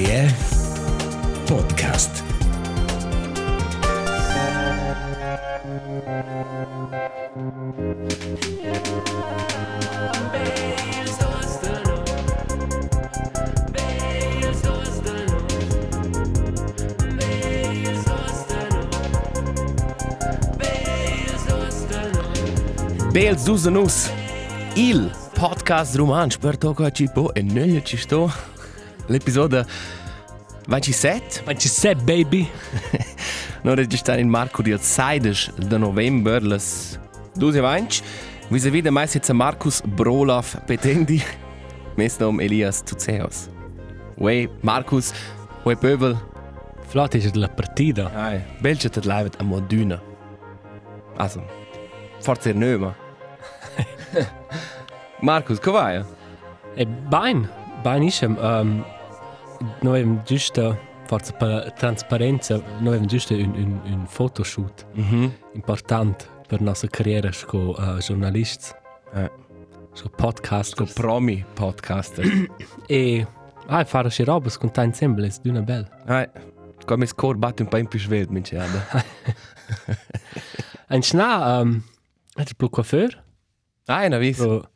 RCF Podcast. Bels Dusanus, il podcast romanč per tocco a cipo e negli ci sto. L'episodio 27. Ma ci sei, baby? Noi registriamo in marco di 6 de novembre, les 12 avanti. Vis-à-vis de mai senza Marcus Brolaf Petendi, mes nom Elias Tuceos. Uè, Marcus, uè pöbel. Flott ist la partita. Ai, belce te live a moduna. Also, forse er nöma. Marcus, come vai? E bain, bain isem. Um, noi abbiamo giusto, forse per trasparenza, noi abbiamo giusto un, un, un photoshoot Mhm. importante per la nostra carriera come uh, giornalisti, Eh, come podcast. Con promi podcaster. E ah, fare queste robe con te insieme è una bella. Ai, come score batte un po' in più svelt, mi ciada. Un schna, um, è il coiffeur, Ai, na vis. pro,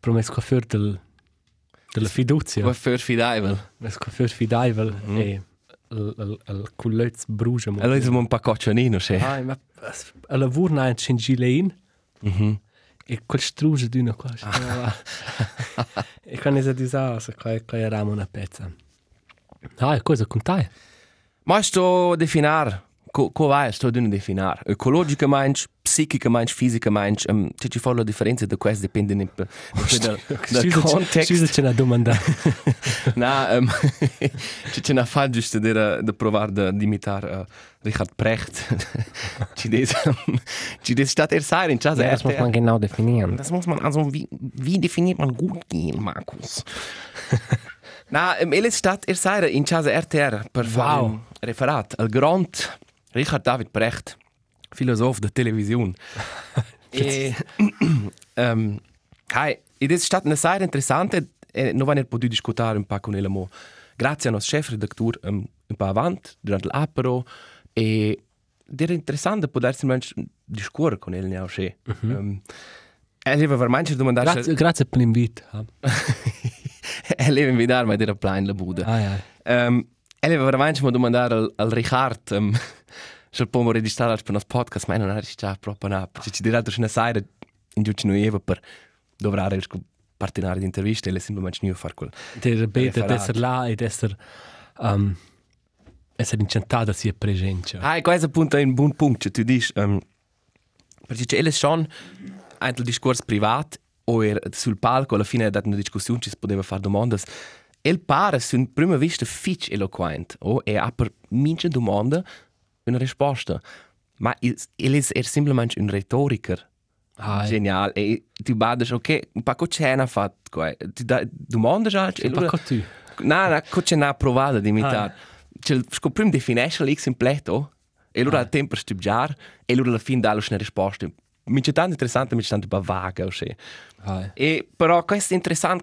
pro mes coiffeur del, della fiducia. Come für fideivel. Mes coiffeur fideivel Mhm. e il, il, il cullezzo brucia. mo. Allora siamo un po' coccionino, se. Ah, ma a lavoro non c'è un gilein Mhm. e quel struge di una qua. e quando si dice, se qua qua eravamo una pezza. Ah, e cosa con te? Ma sto definar, co, co vai, sto di definar. Ecologica manch, psichica manch, fisica manch, um, se ci fa la differenza da questo dipende ne, dal, dal context. Scusa, c'è una domanda. Na, um, ci c'è una fa giusto di, di provare di imitar uh, Richard Precht. ci des, ci des statt er sein in Chasa das muss man genau definieren. Das muss man, also wie, wie definiert man gut gehen, Markus? Na, im Elis Stadt er sei in Chasa RTR per Wow. referat al Grand Richard David Brecht, Philosoph der Television. e, um, hai, ed è stata una serie interessante e non vanno potuto discutere un po' con ele mo. Grazie al nostro chef redattore um, un po' avanti durante l'apero e ed era interessante potersi discutere con ele auch che. Um, e aveva veramente domandato Grazie, grazie per l'invito. e leva invitarmi ed era plain la buda. Ah, ja. Um, e aveva veramente domandato al, al Richard um, se il pomo registrare per il nostro podcast, ma non ha registrato proprio nada. Se ci dirà che una sera in giù ci noi per dovrare partenare di interviste e le semplicemente non fare quel. Bete Referat. d'essere là ed essere um, essere incantata sia presente. Ah, questo appunto è un buon punto, tu dici, um, perché c'è ele schon un discorso privato o er sul palco alla fine ha dato una discussione ci si poteva fare domande. El pare su in prima vista fitch eloquent o e ha per mince domanda una risposta. Ma il è er semplicemente un retoriker. Ja. Genial. E tu bades, ok, un c'è una fatto qua. Tu da domande già? E pa tu. No, no, c'è una provata di imitare. Cioè, scoprim definisce l'ex completo e allora al tempo studiare e allora alla fine dare una risposta. Mi c'è tanto interessante, mi c'è tanto un vaga. o sì. E però questo è interessante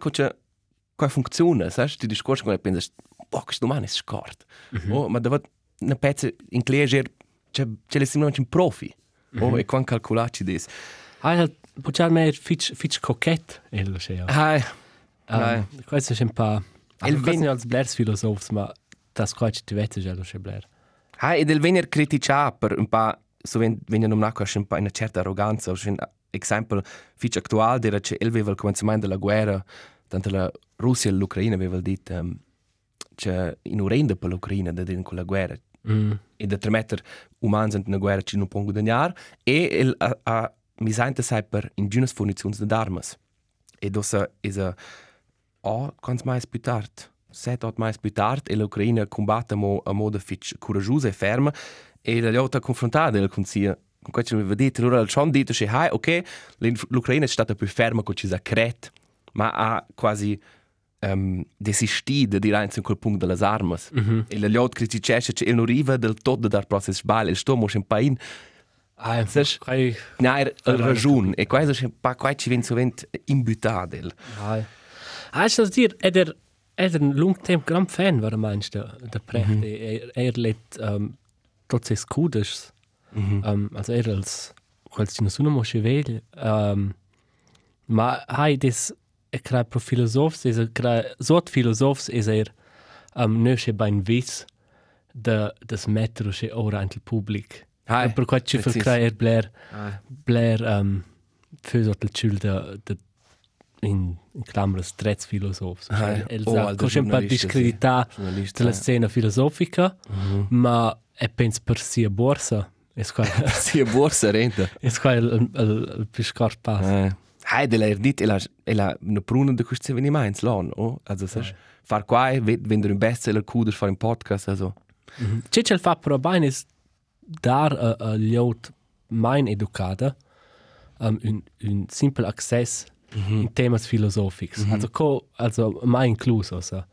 come come funziona, sai? Tu discorsi come pensi, oh, questo domani è scorto. Oh, ma dove una pezza in cliente c'è c'è le semplicemente un profi. Oh, e quando calcolati dis. Ah, ja, potrebbe mehr fitch fitch coquette, ello sia. Ah, Um, questo è un po' Il Il vin- vin als Blairs Philosophes, ma das quatsch tu vete già lo c'è Blair. Ah, e del venir critica per un po' so ven venir nom naco un po' una certa arroganza, o un esempio fitch attuale dira che el aveva il cominciamento della guerra, tanto la Russia e l'Ucraina aveva detto um, che in urenda per l'Ucraina da din con la guerra. Mm. e da tremetter umans in una guerra ci non pongo guadagnar e el a, a mi sente sai per in giunas fornizioni de armas. E dosa is a o quants mais più tard, set ot mais più tard? E l'Ucraina combatte mo a modo fitch coraggiosa e ferma. E la lotta confrontata del consia con questo mi vedete allora il schon detto che hai ok l'Ucraina è stata più ferma con ci sa cret ma ha quasi um, desistito di dire in quel punto delle armi Mhm. e la lot criticesce che il non arriva del tot da dar processo sbaglio il sto mo un pain Ah, ja. Seš- Kai Nein, ha ragione. E questo è un po' qua ci viene sovente imbutato. Ah, ja. Ah, ich das dir, eder er un lung temp gran fan war meinst der der Precht mm -hmm. er er let um, tot ses kudes mm -hmm. um, also er als quals ci nessuno mo chevel um, ma hai des er kra pro filosofs es er kra sort filosofs es er um, nösche bein vis de des metro che ora ant il public Hai, per quai ci precis. kra er blair Hai. blair um, für sort il chul de de in, in clambras trets filosofs Hai. el sa de giornalista, sì. discredità Giornalista, della eh. scena filosofica, ma è penso per sia borsa. E qua Si a borsa renta. è qua il, il, il più scarso passo. Eh. Hai de er dit ela ela una pruna de questi avveniments lon, oh? Also sas far quai wenn un bestseller kuder far un podcast also. C'è c'è il fa però bene è dar a, a liot mein educata um, un, un simple access in temas filosofics. Also co also mai incluso so.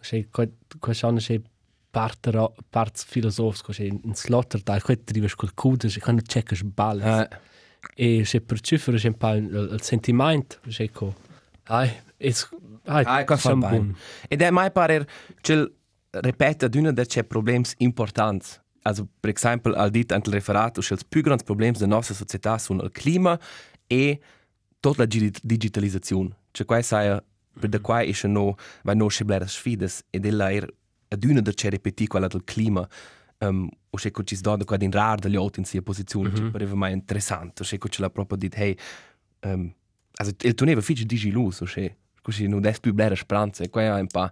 C'è qua qua schon c'è parte parts filosofs c'è in slotter da qua drives col cude c'è quando checkes balle. Eh. E se per cifre c'è po' il, il sentimento, c'è co. Ai, es ai, Ah, qua fa bene. Ed è mai parer cel repete ad una de c'è problems importants. Also, per esempio, al dit ant il referato, c'è più grandi problems della nostra società sono il clima e tutta la gi- digitalizzazione. Cioè, qua sai, per da qua è no, vai no c'è blera sfides ed è la er ad una de c'è repeti quella del clima. Um, o c'è che ci si dà qua in rar degli altri in sia posizione, mm -hmm. cioè, pareva mai interessante. O c'è che ce l'ha proprio dit, hey, um, also, il toneva fici digi luz, o c'è, così non è più blera spranza, e qua è un po',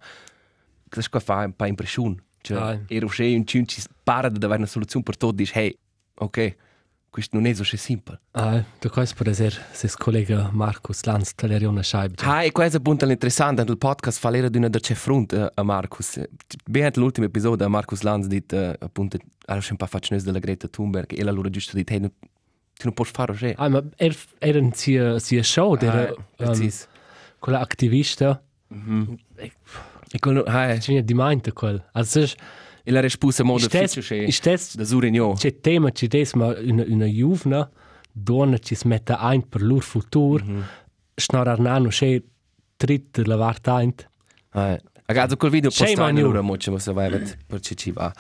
questo qua fa un po' impressione. Cioè, Ah. e o c'è un cin ci para di avere una soluzione per tutto, dici, hey, ok, questo non è so semplice. Ai, du kannst per ser ses collega Markus Lanz tagliare una scheibe. Ah, e questo è appunto l'interessante, nel podcast fa l'era di una c'è fronte a Marcus. Bene, l'ultimo episodio a Marcus Lanz dit, uh, appunto, ha un po' fatto della Greta Thunberg, e la loro giusto hey, non- tu non puoi fare così. Ai, ma er era in sia sia show der Ah, um, quella attivista. E quello, ah, eh, C'è di mente quel. Also e la risposta ufficio c'è ist das da Surigno. c'è tema c'è des ma una una juvna donna ci smette ein per lur futur. Schnarar nano c'è tritt la vart ein. Ah, eh. Ragazzi, quel video on you. allora mo ci va vai per ci ci va.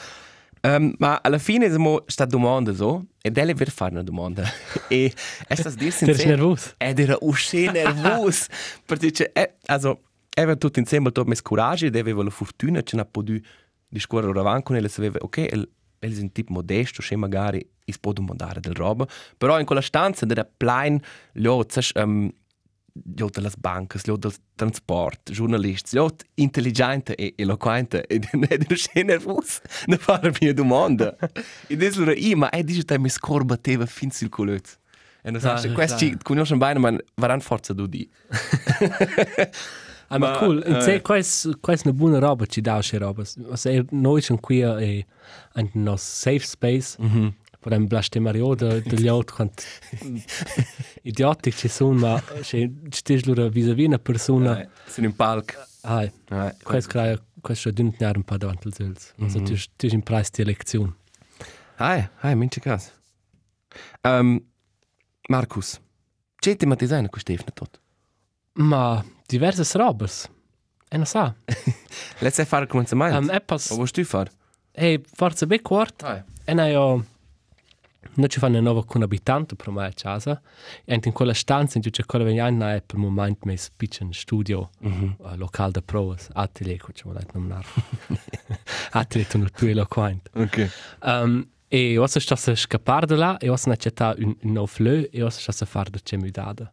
Um, ma alla fine siamo sta domanda so e delle ver fare una domanda. e è sta dir ist sincero. nervös. Ed era uscì nervos. Perché c'è, eh, also, aveva tutto insieme tutto mes coraggio ed aveva la fortuna che non ha potuto discorrere avanti con ele, sapeva, ok, el, el è un tipo modesto, che magari is può mandare del roba, però in quella stanza era plein, lo, sai, um, lo delle banche, lo del trasport, giornalisti, lo intelligente e eloquente, ed ed era uscì nervos, ne fare mia domanda. E adesso era io, ma è dice che mi scorbateva fin sul colletto. E non Ah, sai, questi clar. conoscono bene, ma varanno forza di. Ma Ma, cool. In eh. se quais quais una buona roba dà sche roba. Also er noi schon qui e ein nos safe space. Mhm. Per un blaste Mario de de liot quant idiotic ci sono ma se stes lura vis-à-vis una persona. Sono in palco. Ai, Eh, quais crai quais schon dünn un paar davant als els. Also tu tu in preis die Lektion. Hai, hai, mince cas. Um, Marcus, c'è ti matizana con Stefano tot? Ma diverses robas. E non sa. Let's fare il cominciamento. Um, eppas, O vuoi tu fare? e forza be quart. Hai. E noi ho... Noi ci fanno una nuova con abitante per me a casa. E in quella stanza in cui c'è quella vegna è per il momento messo un piccolo studio Mhm. uh, locale da provas. Atelier, come ci vuole nominare. Atelier, tu non più eloquente. Ok. Um, e ho a scappare da là e ho sto a un, un nuovo fleu e ho sto a fare da c'è mudata.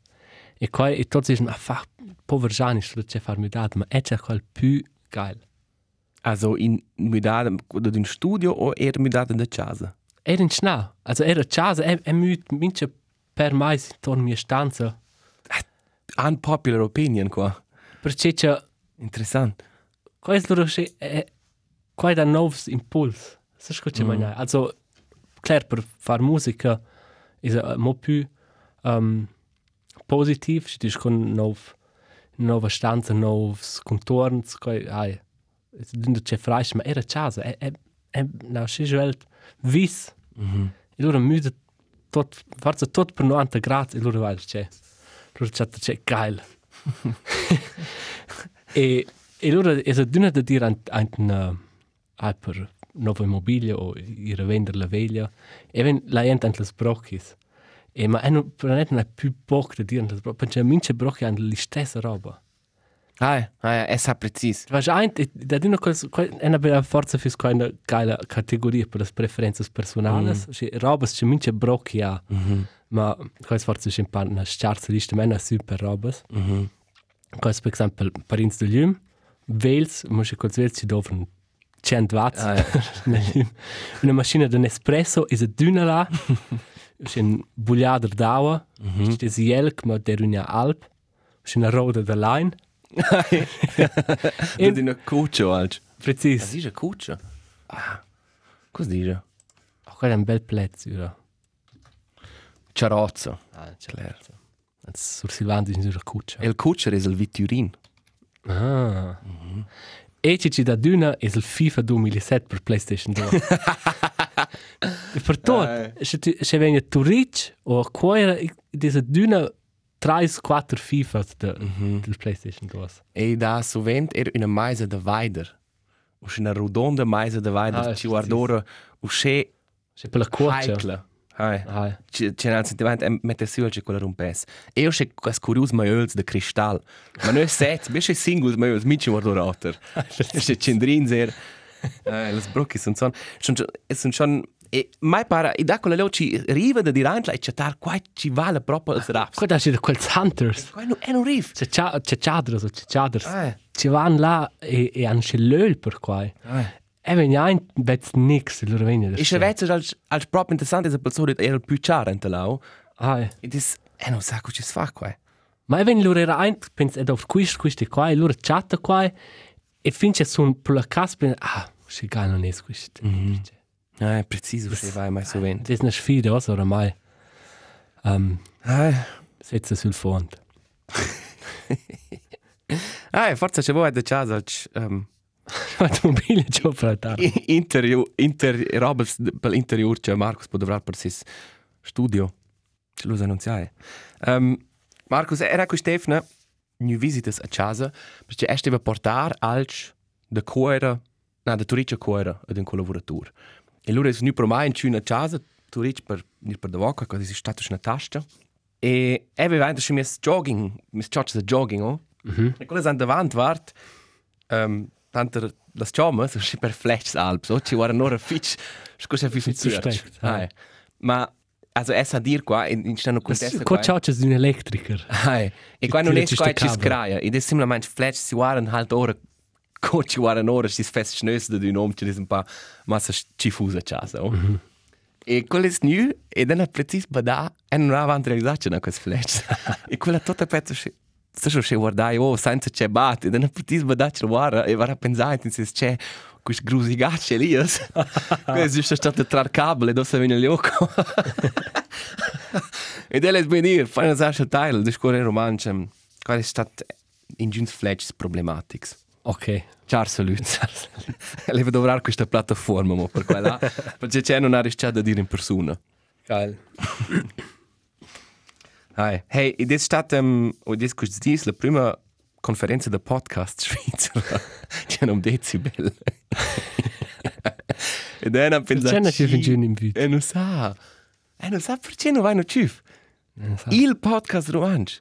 E qua e tutti dicono, ma fa, povero Gianni, sto c'è fare mudata, ma è c'è quel più geil. Also in midada da un studio o er midada da casa? Era in schnau. Also era a casa, e müt mince per mai si torna mia stanza. Unpopular opinion qua. Perché c'è, Interessant. qua è loro che è, qua è da novs impuls. Sai cosa c'è mm. mai? Also, klar, per far musica è uh, mo più um, positiv, ci dici con nov, nova stanza, novs contorns, qua ai, dove c'è fresh, ma era a casa, è, è, è, no, c'è già vis. Mhm. E loro müde tot, forse tot per 90 gradi e loro vai c'è. Loro c'è c'è geil. e E allora è d'una da dire a un per nuovo immobilio o ir a vendere la veglia. E ven la gente anche le brocchis. E ma è non non è più poco da dire. Perché mince brocchi hanno la stessa roba. Ah, ah, è sa precis. Was ein da dino quels è una bella forza fis quella geile categoria per le preferenze personales. Mm. Sì, robas che mince brocchi ha. Mm ma quels forza c'è un una scarsa lista mena super robas. mhm. Mm Quels per esempio parins de Ljum, Wales, muss ich kurz welci doven 100 watt. Ah, ja. una macchina de Nespresso is a dünna C'è un bugliader d'acqua, Mhm. c'è jelk ma der una alp, c'è una roda de line. E di una cuccia alc. Precis. Was ist eine Kutsche? Ah. Cosa dice? Oh, quello è un bel pezzo, ora. Ciarozza. Ah, c'è Certo. Sur Silvandi in una cuccia. E il cuccia è il Vitturin. Ah. E ci ci da duna è il FIFA 2007 per PlayStation 2. per tot, se se viene tu rich o qua diese duna 3-4 FIFA de, Mhm. del PlayStation 2. E da sovent era una maisa de Weider. Usce una rodonda maisa de Weider. Ah, ci sì, guarda ora usce Se per la cuccia. heikla. Hai. Ah, C'è un sentimento e mette su che quella rompes. E io c'è questo curioso maioli de cristal. Ma noi set, bisce singles maioli, mi ci guardo rotter. C'è cendrin zer. Eh, le sbrocchi sono son, sono sono schon e mai para e da quella ci riva da dire anche e chatar qua ci vale proprio il raps. qua da c'è quels hunters. Qua no è un riff. C'è c'è c'è chadras o c'è chadras. Eh. Ci vanno là e e c'è l'öl per qua. Eh. E venja ein bet nix, loro venja. E se vezzo als als proprio interessante se persone era più chiara in lau. Ah, E dis e non sa cosa fa qua. Ma wenn loro era ein, pens ed auf quist quist qua, e loro chatta qua e finche sun per la caspa, ah, si geil non es quist. Eh, preciso, se vai mai so vent. Das ist eine Sfide, also oramai. Ähm, Eh. setze sul fond. Ah, forse c'è voi da casa als um, Automobile già per da. interior inter robes per interior c'è Marcus può dovrà per sis studio. Ce lo annunziare. Um, Marcus era con Stefano new visitas a casa perché esteva portar als de cuore na de turice cuore ad un collaborator. E loro è nu pro mai in una casa turice per nir per de voca così si stato una tasca. E aveva anche mis jogging, mis chotches jogging, oh. Mhm. E quelle an davant vart, um, tanto las chiamas, so si per flash alps, o ci guarda nora fitch, scusa fi Fitch suspect, ah. Hai. Ma also es a dir qua in in stanno contesta Qua ciao c'è un elettriker. Hai. E qua non è qua ci ci scraia, ed è semplicemente flash si guarda halt ora co ci guarda nora si fest schnös da un om ci un pa massa ci fusa casa, oh. E quello è nu, e dan a precis bada, e non aveva realizzato na quel flash. e quella tutta pezzo si Sto še še guardai, oh, senza c'è bat, e dan a precis bada ci guarda, e vara pensare, in se c'è quis grusigacce lì, questo è stato tra cable, dove si viene l'occo. e delle sbenir, fai una sascia tile, discorre romanche, qual è stato in giuns flash problematics. Ok. Ciao salut. Leva dovrar questa piattaforma mo per quella, perché c'è non ha rischiato da dire in persona. Geil. Hi. Hey, ed è stata um, o dis quis dis la prima conferenza da podcast svizzera. C'è un decibel. ed è una pensato. C'è una ci fin in vita. E non sa. E non sa perché non vai no ciuf. Il podcast romansch.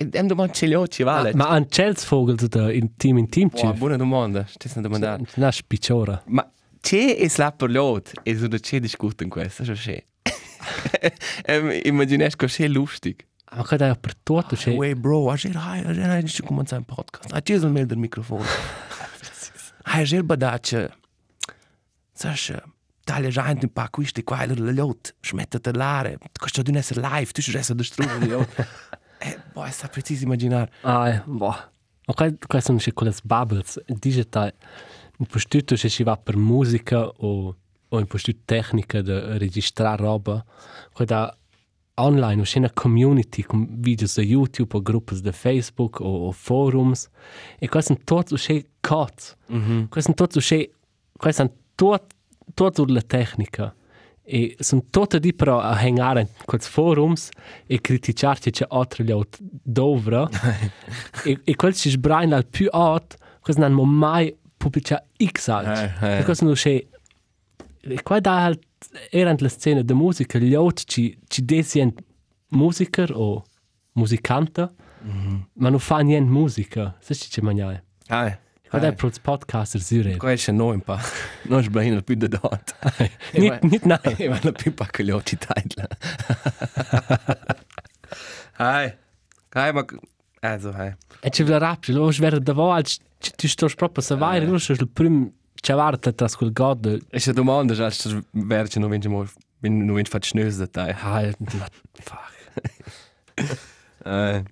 E dem domand ce li ho ci vale. Ma an Chelsvogel da in team in team Wow, ci. buona domanda. Stai a domandare. Na spicciora. Ma c'è e slapper lot e so da c'è discutono questo, so c'è. um, Immaginesco c'è lustig. Ma qua da per tutto c'è. Hey bro, a ger hai, a ger hai ci comincia un podcast. A c'è il mail del microfono. Hai ger badace. Sash, taglia già un po' questi qua e la lot, smetta de lare. Costa di essere live, tu ci resta distrugere. Eh, boh, sta preciso immaginare. Ah, eh, boh. Ma qua, qua sono c'è quelle bubbles. Digital. In postuto c'è si va per musica o, o in postuto tecnica di registrare roba. Qua da online c'è una community con video su YouTube o gruppi di Facebook o, o forums. E qua sono tutti c'è cazzo. Qua sono tutti c'è... Qua sono tutti tutti la tecnica. E sono tutti di però a hangare quei forums e criticare c'è altri gli altri dovra. e, e quel si sbraina al più alto, questo non ho mai pubblicato X altro. Eh, eh. Questo non c'è... E qua da halt erano le scene di musica, gli altri ci, ci desiano musica o musicante, ma non fanno niente musica. Se ci c'è mangiare. Ah, Qua da pro podcaster zure. Qua è noi un po'. Non sbaglio più da dot. Nit, nit na. E vanno più pa che gli occhi titla. Hai. Hai, ma... Also, hai. E ci vuole rapide, lo svera da voi, ci tu sto proprio se vai, lo sto il primo ciavarta tra quel god. E se domanda, già, se verge non vince mo... Non vince fatto schnös da te. Ah, fuck. Eh.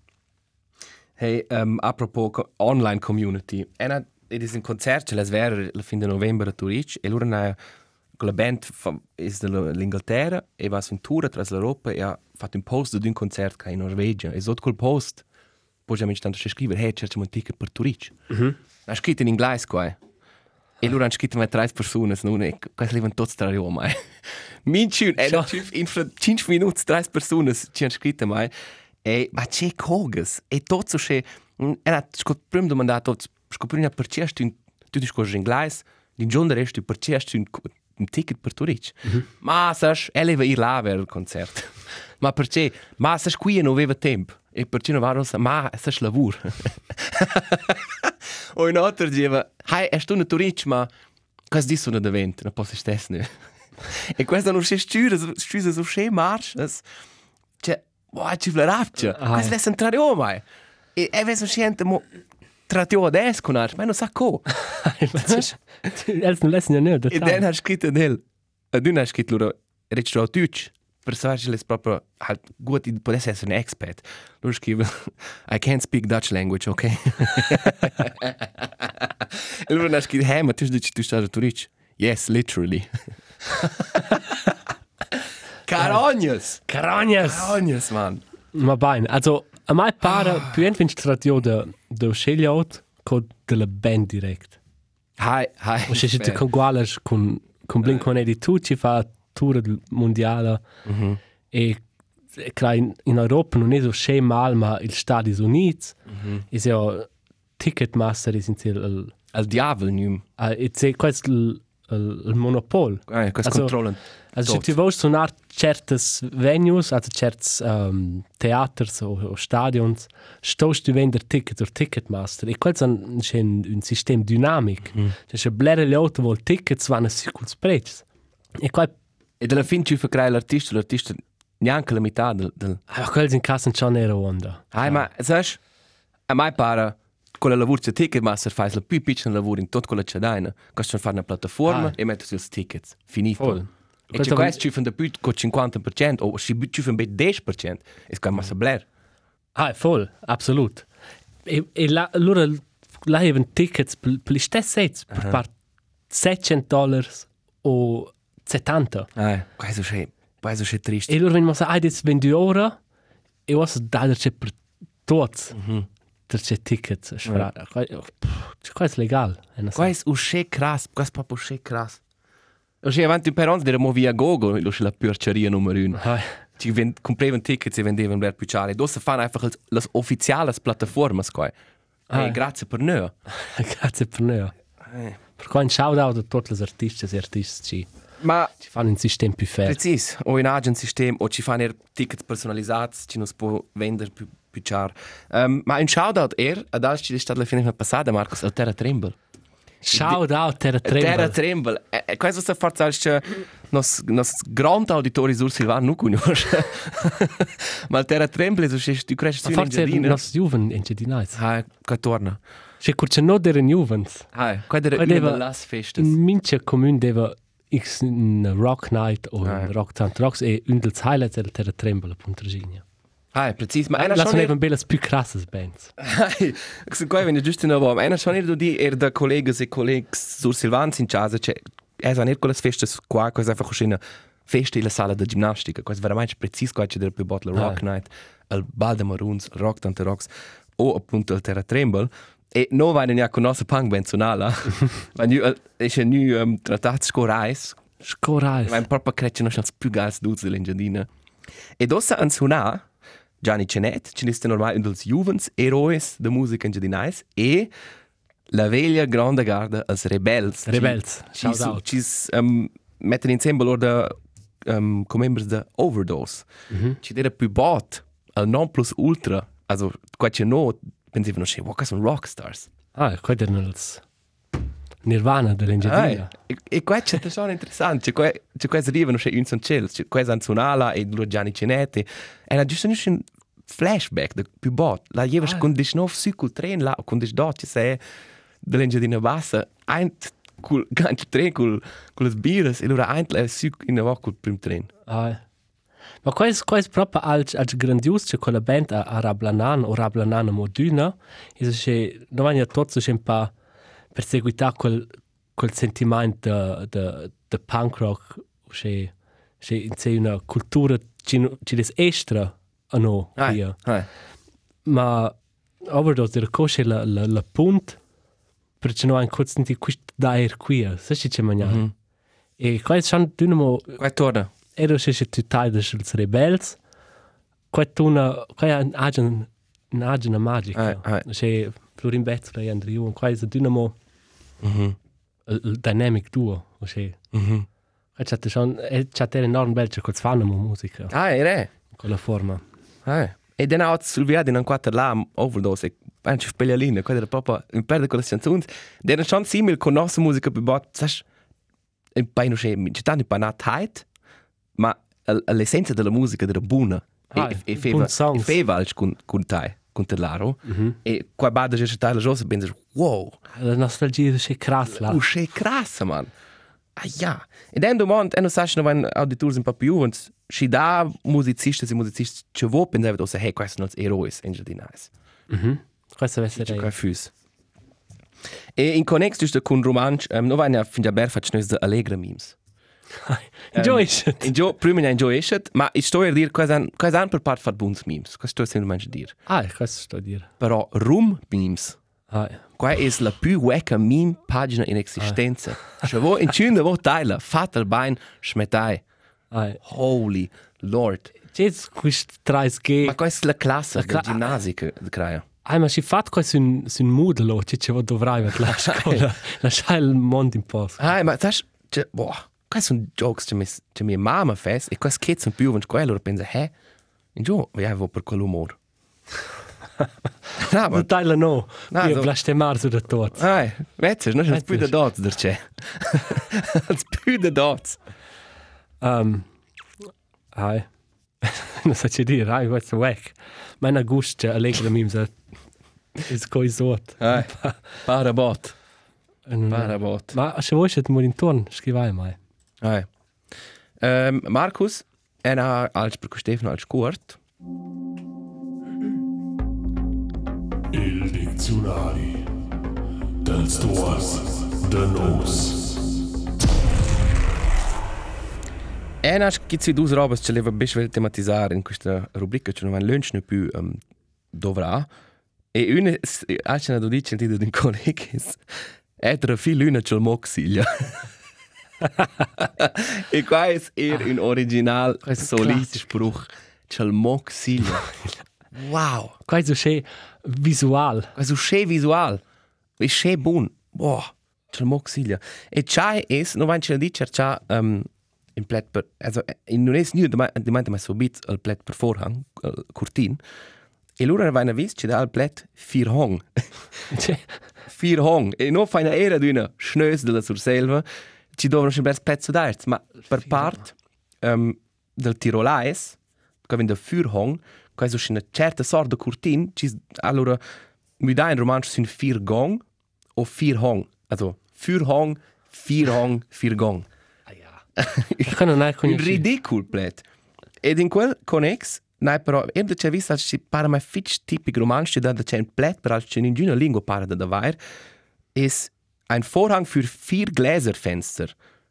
Hey, um, apropos co- online community, ena ed is un concert la sver la fin de novembre a Zurich e loro na con la band is dell'Inghilterra e va su un tour tra l'Europa e ha fatto un post di un concert che è in Norvegia e sotto quel post poi già mi stanno a scrivere hey cerchiamo un ticket per Zurich mm -hmm. ha scritto in inglese qua eh. e loro hanno scritto mai tre persone non è questo levano tutti tra Roma eh. minci e Ciao. in 5 minuti tre persone ci hanno scritto mai e ma c'è cogas e tutto c'è era scot prima domandato scot prima per c'è un tu dici cosa in inglese in giorno resto per c'è un un ticket per Zurich ma sai e leva ir là ver il concerto ma per c'è ma sai qui non aveva tempo e per c'è non va ma sai lavoro o in altro diceva hai è tu a Zurich ma cosa dici sono davvero non posso stesso ne e questo non c'è stüre stüre so schön marches Wow, ci flaravce. Ah, Questo è entrare o mai. E e vedo gente mo tratio adesso con ma non sa co. Els non lessen ja nicht. E dann hat scritto nel. E dann hat scritto loro a Deutsch. Per sarci les proprio halt gut di potesse essere un expert. Loro scrive I can't speak Dutch language, okay? e loro hanno scritto hey, ma tu dici tu stai a? Yes, literally. Carognes! Carognas! Carognes, man. Ma bene, also a mai pare più entweder stratio da da scegliot con della band direct. Hi, hi. O se siete con guales con con Blink-182 ci fa tour mondiale e e clar in, in Europa non è so schön mal ma il Stati Uniti è ja Ticketmaster ist in il Al diavolo, nu. e c'è questo il, il, il monopol. Eh, questo Also- controllen. Also se Tot. tu vuoi suonare certes venues, also certs um, teaters o, o stadions, stost tu vender tickets o Ticketmaster. E questo è un, c'è un, un sistema dinamico. Mm. Cioè, se blere le auto vuol tickets, vanno su quel prezzo. E qua, E alla fine ci fa creare l'artista, l'artista neanche la metà del... del... ah, quello in casa non c'è nera onda. Hai, ma, sai, a mai pare, con la lavoro di Ticketmaster fai la più piccola lavoro in tutto quello che c'è da Questo fare una piattaforma Ah. e metti i tickets. Finito. Voll. E va- questo ci fanno più con 50% o ci fanno più 10%. E qua massa bler. Ah, voll, absolut. E, e la, allora, là avevano tickets per, per gli stessi sets, per par 700 dollari o 70. Eh, questo è, questo è triste. E loro vengono a dire, ah, adesso 20 ore, e so dare c'è per tutti. Per c'è tickets. C'è questo legale. Questo è krass, questo è proprio è krass. Se avanti per ons dera mo via Gogo, lo c'è la porceria numero 1. Ah, Ci vend, compravano tickets e vendevano per più E dopo fanno einfach le ufficiali piattaforme qua. Ah. Eh, grazie per noi. Grazie per noi. Per cui un shout-out a tutti gli artisti e artisti Ma ci fanno un sistema più fair. precis, o in agent system o ci fanno er tickets personalizzati, ci non si può vendere più più char. Um, ma un shoutout er, ad alci di stata la fine passata, Marcos, al Terra Tremble. Shout-out Terra Terra Tremble. Tremble. E, e questo sta forza al nos nos grand auditori sur Silvan nu conosce. ma Terra Tremble so tu cresci in forse è il giardino. nostro Juven in Gedinais. Ah, che torna. C'è curce no der Juvens. Ah, qua deva- delle las festes. In mince comune deva x rock night o Ah. rock tant rocks e un dels highlights del Terra Tremble a Punta Regina. Ah, precis, ma Lassen schon eben belles più crasses bands. Hai, se qua venne giusto una volta, era schon era di er da collegas e collegs sur Silvan in casa, cioè è san er quelle festes qua, cosa einfach così una festa in la sala di ginnastica, cosa veramente precis qua c'è del più bottle rock night, al Bal de Maroons, rock tante rocks o appunto il Terra Tremble. E no vai ne con nostra punk benzonala. Ma nu è c'è nu um, trattato scorais, Scorais. ma proprio crecce non als più gas duz dell'engiadina. E dossa an suona Gianni Cenet, ci niste normal in dels juvens eroes de musica engiadinais e la veglia grande garda als rebels. Rebels, shout out. ci um, mettono insieme loro da um, come membri da Overdose. Mhm. Ci era più bot al non plus ultra. Also, qua c'è no, pensavano, wow, sono rockstars. Ah, qua erano ils Nirvana dell'ingegneria. e, e qua c'è tesoro interessante. C'è qua, c'è qua arrivano, c'è un son cielo, c'è qua Anzonala e loro Gianni Cinetti. Era giusto un flashback da più bot. La jeves Ah. con dis nov su col tren là, con dis dot, ci sei dell'ingegneria bassa. Ein col ganze tren col con le birres e loro ein la su in va col prim tren. Ah. Ma qua è, qua è proprio als, als grandios che quella band a, a Rablanan o Rablanan Moduna e se non vanno tutti un po' perseguitare quel, quel sentimento de, de punk rock che che in sé una cultura ci ci des extra a no Ai, qui ai. ma overdose der coche la la la punt perché no ein kurz di quist daer qui se ci c'è mangiare Mhm. e qua è schon dynamo Qua torna. Ero še še tutaj da šels rebels. Ko je tu na, ko je agen, na agena magica. Ai, ai. Še Florin Betzler e Andriu, ko je za Il, il dynamic duo. Še. Mhm. E c'è schon, e c'è ter enorm bel c'è col fanno musica, Ah, era. con la forma. Ah. E dan out sul via in un quattro là overdose. Ein Spielerline, qua era proprio in perde con le canzoni. Der schon simil con nostra musica più bot, sai? In paino che ci tanto pa nat height, ma l'essenza della musica della buona. Ah, e, e feva, e feva con con tai, con telaro. Mhm. E qua bada che sta la cosa pensa, wow, La nostalgia è še krass là. Oh, che crassa, man. Ah ja. E dan domand, e non sai se non auditors un po' più, und si da musicisti e musicisti che vo pensava dass hey, questi sono i eroi in giardinais. Mhm. Questo deve C'è essere. qua fus. E in connex giusto con romanch, um, no vania fin già ber faccio noi da allegra memes. Enjoy it. In gio prima ne enjoy it, ma ich sto a dir quasi an quasi an per part fat buns memes. Questo sto sempre mangi dir. Ah, questo sto a dire. Però rum memes. Ah, Qua è la più wecca meme pagina in esistenza. Se vo in cunda vo taila, fat al bain schmetai. ah. Holy Lord. C'è questo 3G. Ma questa è la classe La cla- ginnasio che crea. Ah, ma si fatto questo un, un modello, c'è c'è dovrai per la scuola. Lasciare il mondo in posto. Ah, ma cioè, boh, questi sono jokes che mi, che mia mamma fa e questi kids sono più avanti quello e pensa, eh, in giù, vi avevo per quell'umore. no, ma, Non taglia no. No, Io so- blastemar su da tot. ah, vedi, non è più da Vezzes. dots, der c'è. È più da dots. Um, ai. non so c'è dire, ai, questo è wack. Ma in agosto allegra mi sa. Is coi sort. Ah, parabot, Ma parabot. se vuoi c'è mo intorno, scrivai mai. Ah, um, Markus, er als per Stefano als Kurt. Il dizionari dels tuors de nos. E nas che ci dus robas ce leva besvel tematizzare in questa rubrica che non van lunch ne più um, dovrà. E una altra na dodici sentito din collegis. E tra fi luna c'è il moxiglia. e qua è er un original Questo è solid classico. spruch. C'è il moxiglia. wow. Questo c'è visual. Also schön visual. Ist schön buon. Boah, c'è il moxiglia. E c'hai es, non vai a dire, c'ha um, in plet per, also in non es niente, ma di mente ma so bit al plet per vorhang, al curtin. E loro vai a vis, c'è da al plet vier hong. Vier hong. E non fai una era di una schnös della surselva, ci sempre un pezzo d'art, ma per part um, del tirolais, che viene da vier hong, questo è una certa sorta di curtin, ci allora mi dai in romanzo sono vier gong o vier hong. Also vier hong, vier hong, vier gong. Ich kann hai Un ridicul plet. Ed in quel connex, nai però, ebbe c'è visto che si para mai fitch tipic romansch, da c'è un plet, però c'è in una lingua para da davvero, is ein Vorhang für vier Gläserfenster.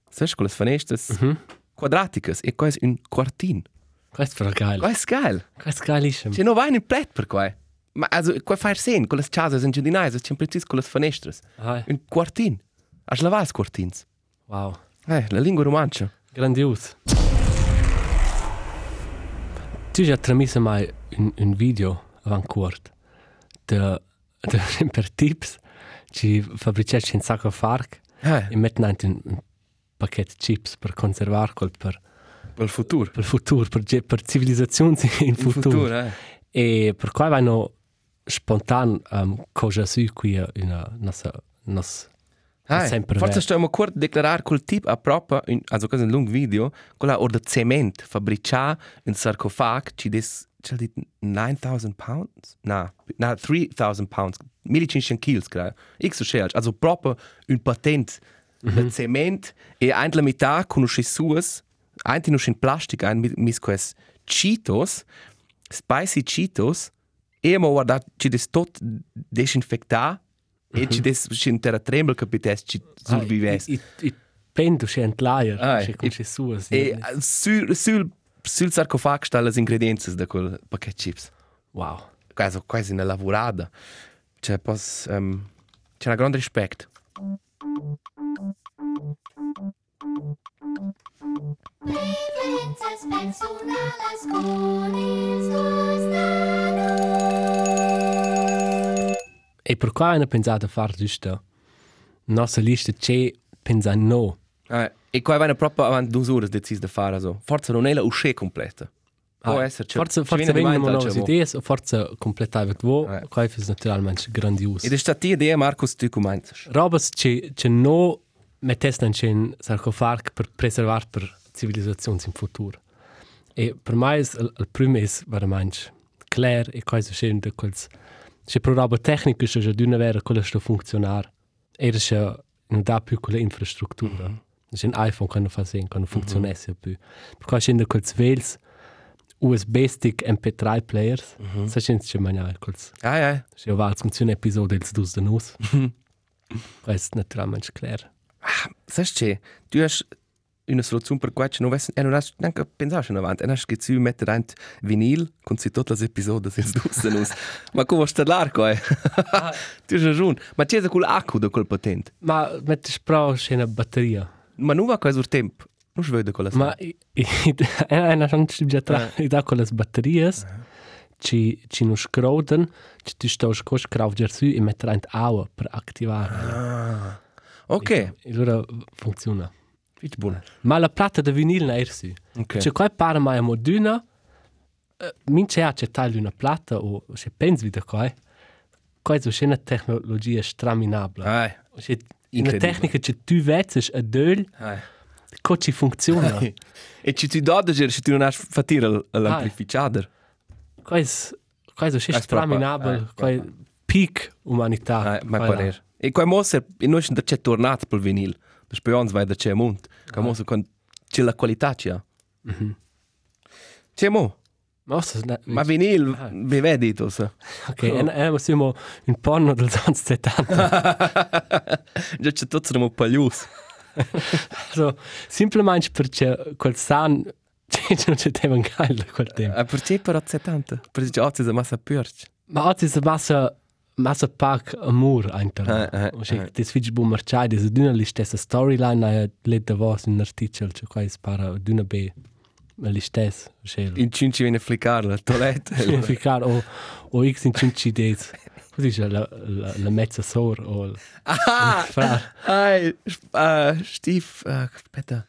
Sai, con le finestre Mhm. quadraticas, e qua è un quartin. Questo è geil. Qua è geil. Questo è geilissimo. C'è non vai in plet per qua. Ma also, qua fa sen, con le casas in giardinais, c'è precis con le finestre. Ah, Un quartin. Has la vas quartins. wow. Eh, la lingua romancia. Grandios. Tu già trasmesso mai un, un video avanti corto de, de, per tips ci fabbricetti un sacco farc Eh, e mettono anche un, pacchetto chips per conservare quel per, per il futuro. per il futuro, per, per civilizzazioni in Il futuro. futuro, eh. E per cui vanno spontan um, cosa su qui in nostra nos Ah, sempre forse stiamo a declarare quel tipo a proprio, in, also questo è un lungo video, quella or de cement fabbricà un sarcofag ci des, dit 9000 pounds? No, no, 3000 pounds, 1500 kilos, credo. X so schelch, also proprio un patent de cement e ein la metà conosce suas, ein ti in plastic, ein mis, quest Cheetos, spicy Cheetos, e mo guarda ci des tot desinfectà e ci des in terra tremble capites ci survives. I, i, i pendu c'è un layer, Ah, c'è con sua. E eh, sul sarcofag sta le ingredienze da quel pacchetto chips. Wow. Quasi quasi una lavorada. C'è pos um, un grande rispetto. Differences personales con nanos. E per cui hanno pensato a fare giusto nostra lista c'è pensa no. Eh, e qua vanno proprio avanti due ore decisi da fare so. Forse non è la uscita completa. Può essere. c'è- forse ci forse viene di vengono nuove idee, o forse completare vo, Eh. qua è naturalmente grandioso. Ed è stata idea Marcos tu come Robes c'è c'è no mettessi c'è un sarcofag per preservare per civilizzazioni in futuro. E per me il, il primo è veramente chiaro e cosa c'è in quels c'è per roba tecnica c'è già di una vera quella sta funzionare e c'è non dà più quella infrastruttura. C'è un iPhone che non fa sen, che non funzionasse più. Per cui c'è in quels vels USB stick MP3 players, sa c'è c'è maniare quels Ah, ja. c'è vals un episodio dels dus de nus. Questo naturalmente chiaro. Sai che tu hai una soluzione per questo non hai non hai neanche pensato in avanti. E hai che tu mettere un vinil con si tutte le episodi del dus nus. Ma come sta l'arco eh? Tu hai ragione. Ma c'è quel accu da quel patente. Ma metti però c'è una batteria. Ma non va questo tempo. Non si vede quella Ma i- i- è una chance già tra i da con le batterie ci ci non scroden, ci ti sto sco scrauger su e mettere in aua per attivare. Ah. Ok. E allora funziona. Fitch buono. Ma la platta di vinil non è su. Ok. C'è qua pare mai moduna. Min c'è c'è taglio una platta o c'è pensi di qua. Questa è una tecnologia straminabile. Ah. C'è una Incredibile. tecnica che tu vedi a döl, Ah. come ci funziona. E ci ti do da dire se tu non l'amplificatore. Questo questo è Questo straminabile, proprio, eh, questo peak umanità. Ah, ma è? E qua mosse e noi da c'è tornato per vinil. Per spions vai da c'è mont. Qua mosse con c'è la qualità c'è. C'è mo. Ma questo è- Ma vinil Ah. vi vedi tu sa. Ok, e e siamo un porno del anni 70. Già c'è tutto siamo paglius. Also, semplicemente perché quel san non c'è tempo geil quel tempo. A per c'è però 70. Per c'è oggi è massa purch. Ma oggi è massa massa pack amor einfach. Eh, eh, Und ich eh. das fitch bum marchai, das dünner list das storyline na let da was in artikel, cioè qua spara dünner be. Ma listes, schel. In cinci viene a fliccare la toilette. Significar o o x in cinci days. Così c'è la la, la mezza sor o Ah! Ai, uh, Stief, uh, aspetta.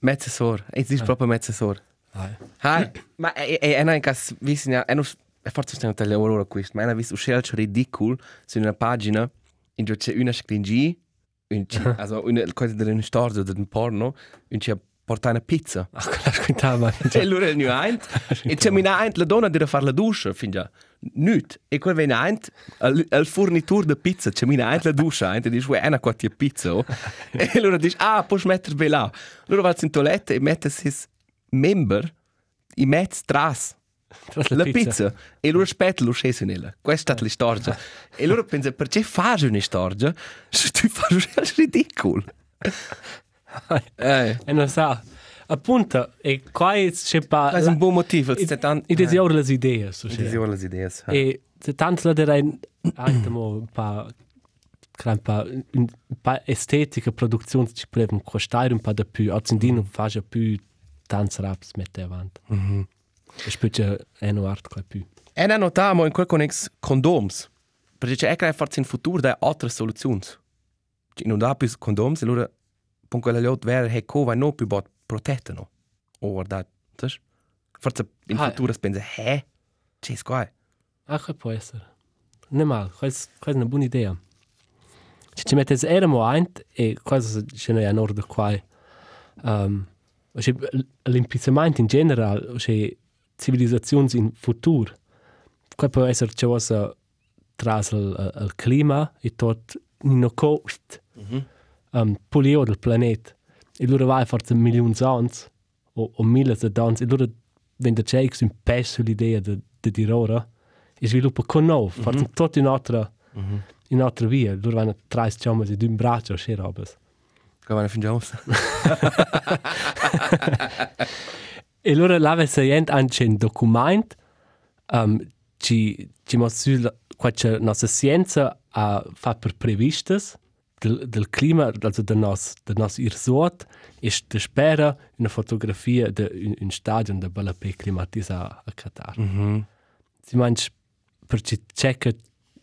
Mezzesor. E si proprio mezzesor. Ai. Hai, ma e e non cas visina, e non e forse stiamo tagliando ora questo, ma è una vis uscelcio ridicol su una pagina in cui c'è una scringi, un also una cosa della storia del porno, un ci porta una pizza. Ach, quella squintava. E allora il new eint, e c'è mina eint la donna deve fare la duscia, fin già. Nüt. E quel viene eint, al, fornitur de pizza, c'è mina eint la duscia, eint, e dice, uè, una quattro pizza, oh. E allora dice, ah, puoi mettere là. Allora va in toilette e mette sis member, i mezz tras. Tras La pizza. E allora aspetta lo sceso nella. Questa è la storia. E allora pensa, perché fai una storia se tu fai un ridicolo? E non sa. Appunto, e qua c'è pa questo è un buon motivo. Ed c'è è ora le idee, Diese c'è. ora le idee. E c'è tanto la dire anche un pa un pa un pa estetica produzione ci potrebbe costare un po' di più. Oggi in dino fa già più tanti raps mette avanti. E specie è no art qua più. E ne notiamo in quel connex condoms. perché c'è anche forse in futuro da altre soluzioni. Non dà più condoms, allora con quella lot vera che cova no più bot protettono. O guarda, sai? Forse in Ah. futuro pensa, eh, c'è qua. Ah, che può essere. È male, questa è una buona idea. Se ci mettete eramo ein e cosa ce n'è a nord qua. Um, L'impizzamento in generale, c'è civilizzazioni in futuro. Qua può essere c'è cosa tra il, clima e tot in cost um, polio del pianeta. E loro vai forse milioni di anni o, o mille di anni. E loro vende c'è un peso l'idea di, di dire ora e sviluppa con noi, forse tutta un'altra in un'altra via. Loro vanno tre chiamate di un braccio, c'è roba. Come vanno fingiamo? E allora là gente anche un documento um, ci, ci mostra quella nostra scienza ha fatto per previstas del, del clima, also del nostro, del nostro irsort, e si spera una fotografia di un, un stadio da bella pe climatizzato a Qatar. Mhm. Si mangia per ci checca,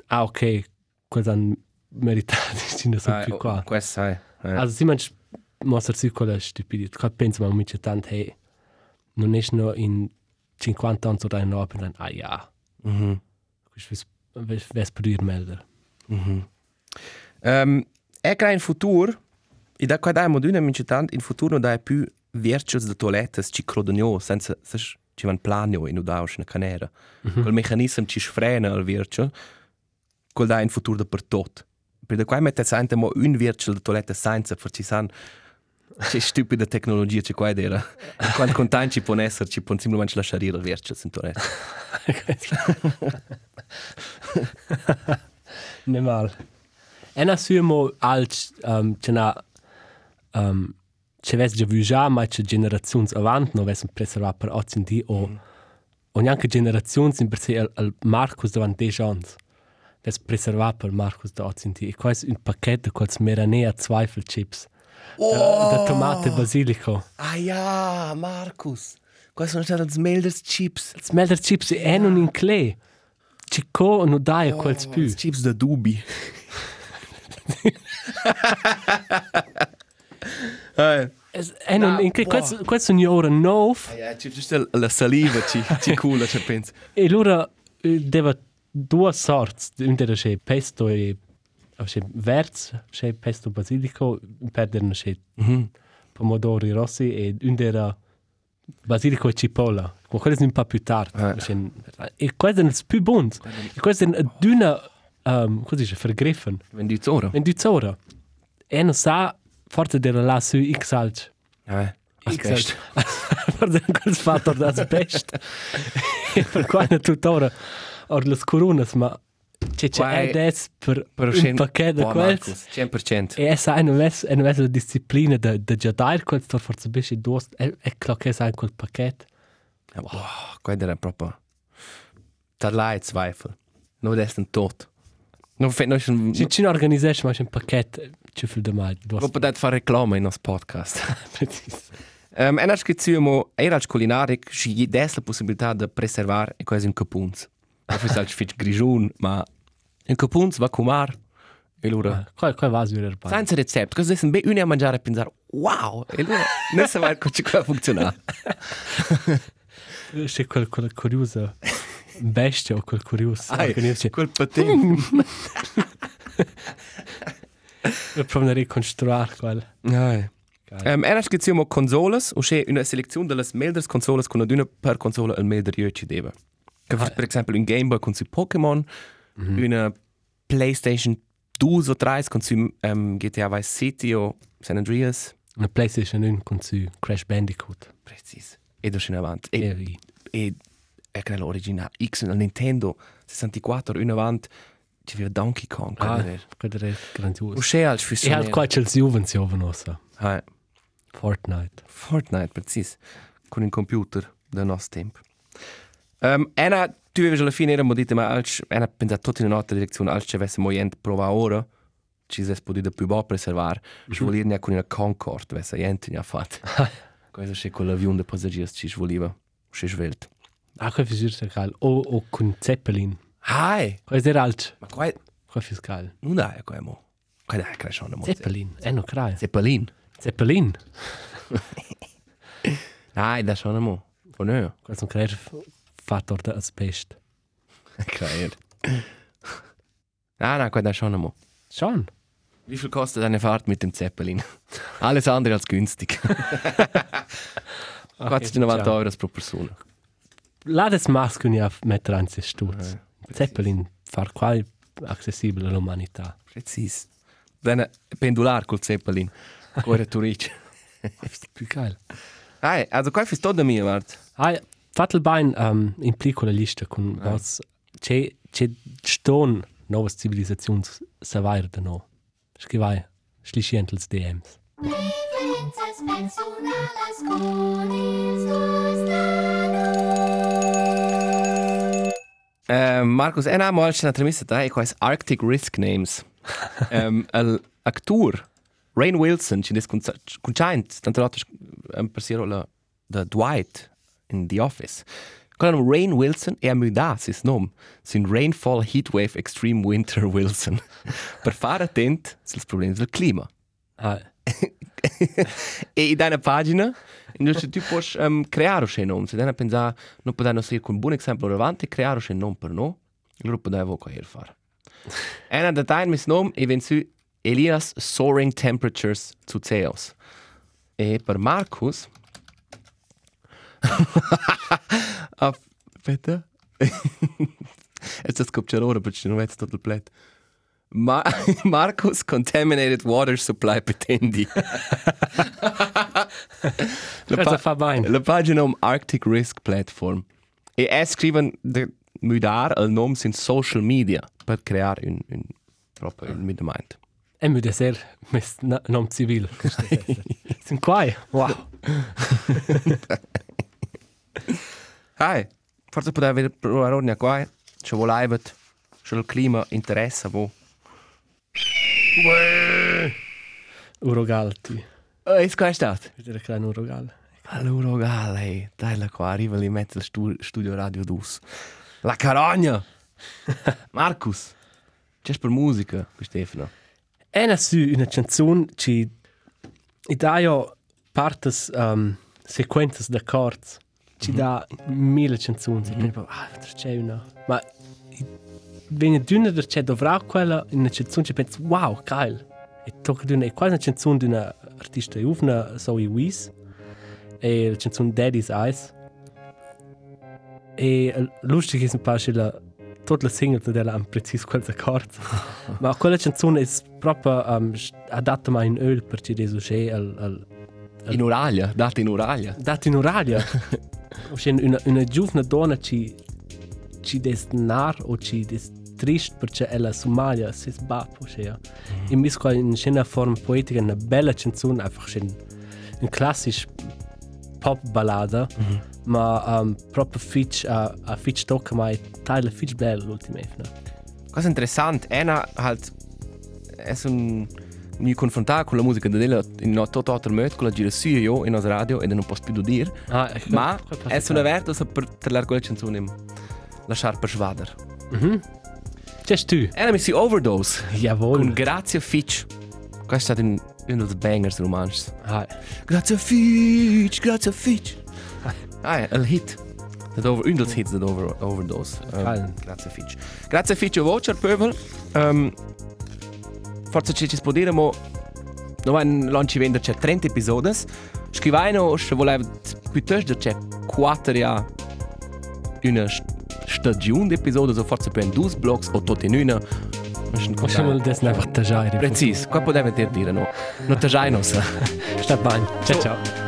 ah ok, cosa hanno meritato, ci ne sono Ah, più oh, qua. Questo è. eh. Also si mangia mostra sì quella stupidità. Qua pensa man mica tanto, hey, non è no in 50 anni oder in Open, dann, ah ja, Mhm. ich weiß, wer es produziert melder. Mhm. Um, che in futuro, e da qua dai moduna mincetant, in futuro dai più virtuals de toilettes ci crodonio, senza, sas, ci van planio in udaus na canera. Quel meccanismo ci sfrena al virtual, quel dai in futuro da per tot. Per da qua mette sente mo un virtual de toilette senza, per ci san, c'è stupida tecnologia c'è qua era. E quando contan ci può essere, ci può semplicemente lasciare il virtual in toilette. Ne mal. Ena sumo als um, ce na um, ce ves già vu già ma ce generazions avant no ves preservat per ozzin di o o neanche generazions in per se al, al Marcus davant de ans. Ves preservat per Marcus da ozzin di. E qua è un pacchetto quals meranea zweifel chips. Da, da tomate basilico. Ah ja, Markus. Quais sono state le Melders chips? Smelter chips e non in clay. Cico no dai a quels più. Chips da Ah, E in clay quels quels sono ora nov. ja, c'è giusto la saliva, ci, ci cula, ci penso. E allora eh, deva due sorti, una c'è pesto e c'è verz, c'è pesto basilico, perdere c'è pomodori rossi e una era basilico e cipolla. Ma quello è un po' più tardi. Ah. C'è- E questo è il più buono. E questo è una, um, come si dice, vergriffen. Venduto ora. In due ore. E non sa, forse della là su X alc. Eh, aspetta. Forse quel fatto da best. E per quando tuttora or le coronas, ma c'è c'è Quai- adesso per, Per un pacchetto. Markus, 100%. E essa è non è non è la disciplina da da giadair quel sto forse bisce dos è è claro che sai quel pacchetto. Boah, quello era proprio... Tarlai Zweifel. No, das ist ein Tod. No, fett, no, schon... Se ci organizzes ma c'è un pacchetto ci fil da mai. Du Wo potet fare reclama in nos podcast. Um, en che zumo era als culinaric ci des la possibilità de preservar e quasi un capunz. Ma fis als fitch grigiun, ma un capunz va comar e lura. Qual qual va su der Senza recept, cosa dessen be une a mangiare e pensare wow, e lura non sa mai come qua funziona. C'è quel quel curioso bestia o quel curioso organizzazione. quel patin. Per provare a ricostruire quel. Ai. Um, en che zumo consoles, o c'è una selezione delle melders consoles con una per console al melder io ci deve. Che per esempio un Game Boy con su Pokémon, una PlayStation 2 o 3 con su um, GTA Vice City o San Andreas. Una PlayStation 1 con su Crash Bandicoot. Precis. E do in avanti. E E, vi. e è che l'originale X nel Nintendo 64 in avanti ci aveva Donkey Kong. Ah, quello era. grandioso. c'è al E halt fissionero. qua c'è il Juvens Jovenosa. Ah, Fortnite. Fortnite, precis. Con un computer del nostro tempo. Um, ena, tu avevi alla fine era modita, ma als, ena pensato tutto in un'altra direzione, als ci avesse moient prova ora, ci si è potuto più buono preservare, ci voleva ne con una Concorde, avesse niente ne ha fatto. Questo è quell'avione di passeggeri ci voleva, ci svelt. Ah, quel figurta cal. O, o con Zeppelin. Hai! Questo era alt. Ma qua, Qua fiscal. Non dai, qua mo. Qua dai, cresciamo mo. Zeppelin. Eh, no, crai. Zeppelin. Zeppelin. Dai, da schon mo. Von nö. Qua sono crer fattor da asbest. Klar. Ah, na, qua da schon mo. Schon. Wie viel kostet eine Fahrt mit dem Zeppelin? Alles andere als günstig. Okay, 490 ciao. Euro pro Person. La des Mars kun ja mettere an se stutz. Zeppelin far quai accessibile all'umanità. Precis. Dann pendular col Zeppelin. Guarda Turic. Più geil. Hey, also qua ist tot da mir, wart. Hai, fatel bain um, in piccola lista con Ah. vos c'è c'è ston novas civilisazions savair de no. Scrivai schlichientels DMs. Preferences personalas con ils dos nanos. Uh, Markus, en einmal schon trimissa da, ich weiß Arctic Risk Names. um, el actor Rain Wilson, ci des conchaint, tanto l'altro un persiero la da Dwight in The Office. Quello Rain Wilson e a muda sis nom, sin Rainfall Heatwave Extreme Winter Wilson. per fare attent sul problemi del clima. Hai, e in deiner pagina. Invece tu puoi um, creare un nome se devi pensare non potendo essere con un buon esempio davanti creare un nome per noi allora potevo qua fare e una data mis nome e ven su Elias Soaring Temperatures zu Zeus. E per Marcus aspetta è sta scopciare ora perché non vedo tutto il plet Ma Marcus Contaminated Water Supply Petendi. la, bene? la pagina um Arctic Risk Platform. E è scriven de mudar il nome in social media per creare un, un proprio un midmind. e mi de ser mes nom civil. Sin quai. Wow. Hai, forse poteva avere provare ordine qua, ci voleva, c'è il clima interessa, boh. Urogalti. E eh, è stato? Vedere che è un urogal. Allora, gale, dai la qua, arriva lì, mette il stu- studio Radio Dus. La carogna! Marcus, c'è per musica, per Stefano. E na su una canzone ci i dà io partes um, sequenze d'accordi. Ci dà mille canzoni. E quindi, ah, c'è una. Ma viene d'una der c'è dovrà quella in una canzone ci pensi wow, geil. E tocca d'una, è quasi una canzone di una artista juvna, Zoe Weiss. E la canzone Daddy's Eyes. E lustig un po' che la tutta la single della ha preciso quels accordi. Ma quella canzone è proprio um, adatta mai in öl perché è so c'è al, al In Uralia, date in Uralia. data in oralia. C'è una, una giovane donna ci ci des nar o ci des trist perché ella Somalia si sbappo c'è. E mi scuola in una forma poetica una bella canzone, einfach c'è un, un classisch pop ballada, ma um, proprio fitch a a fitch tocca mai tale fitch bella l'ultima efna. Cosa interessant, Anna halt è un mi confrontare con la musica della in un tutto altro modo con la gira su io in nos radio e non posso più dire Ah, ma è una verta se per trarre quella canzone lasciare per schwader Mhm. C'è tu? Anna mi si overdose Jawohl. con Grazia Fitch questo è stato un uno dei bangers romantici Ah, Grazia Fitch Grazia Fitch ah è il hit dat over un dels hits dat over overdose Geil. Grazie Fitch. Grazie Fitch voce al pöbel. Um, forse ci ci spodire mo no van lanci vender c'è 30 episodi. Scrivaino se voleva piuttosto c'è 4 ja una st- stagione di episodi so forse per 2 blocks o tutti in una. possiamo adesso einfach tagiare. Precis, qua poteva dir dire no. No te già non sa. Sta bene. Ciao ciao.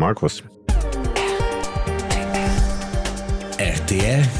Markus. RTR Podcast.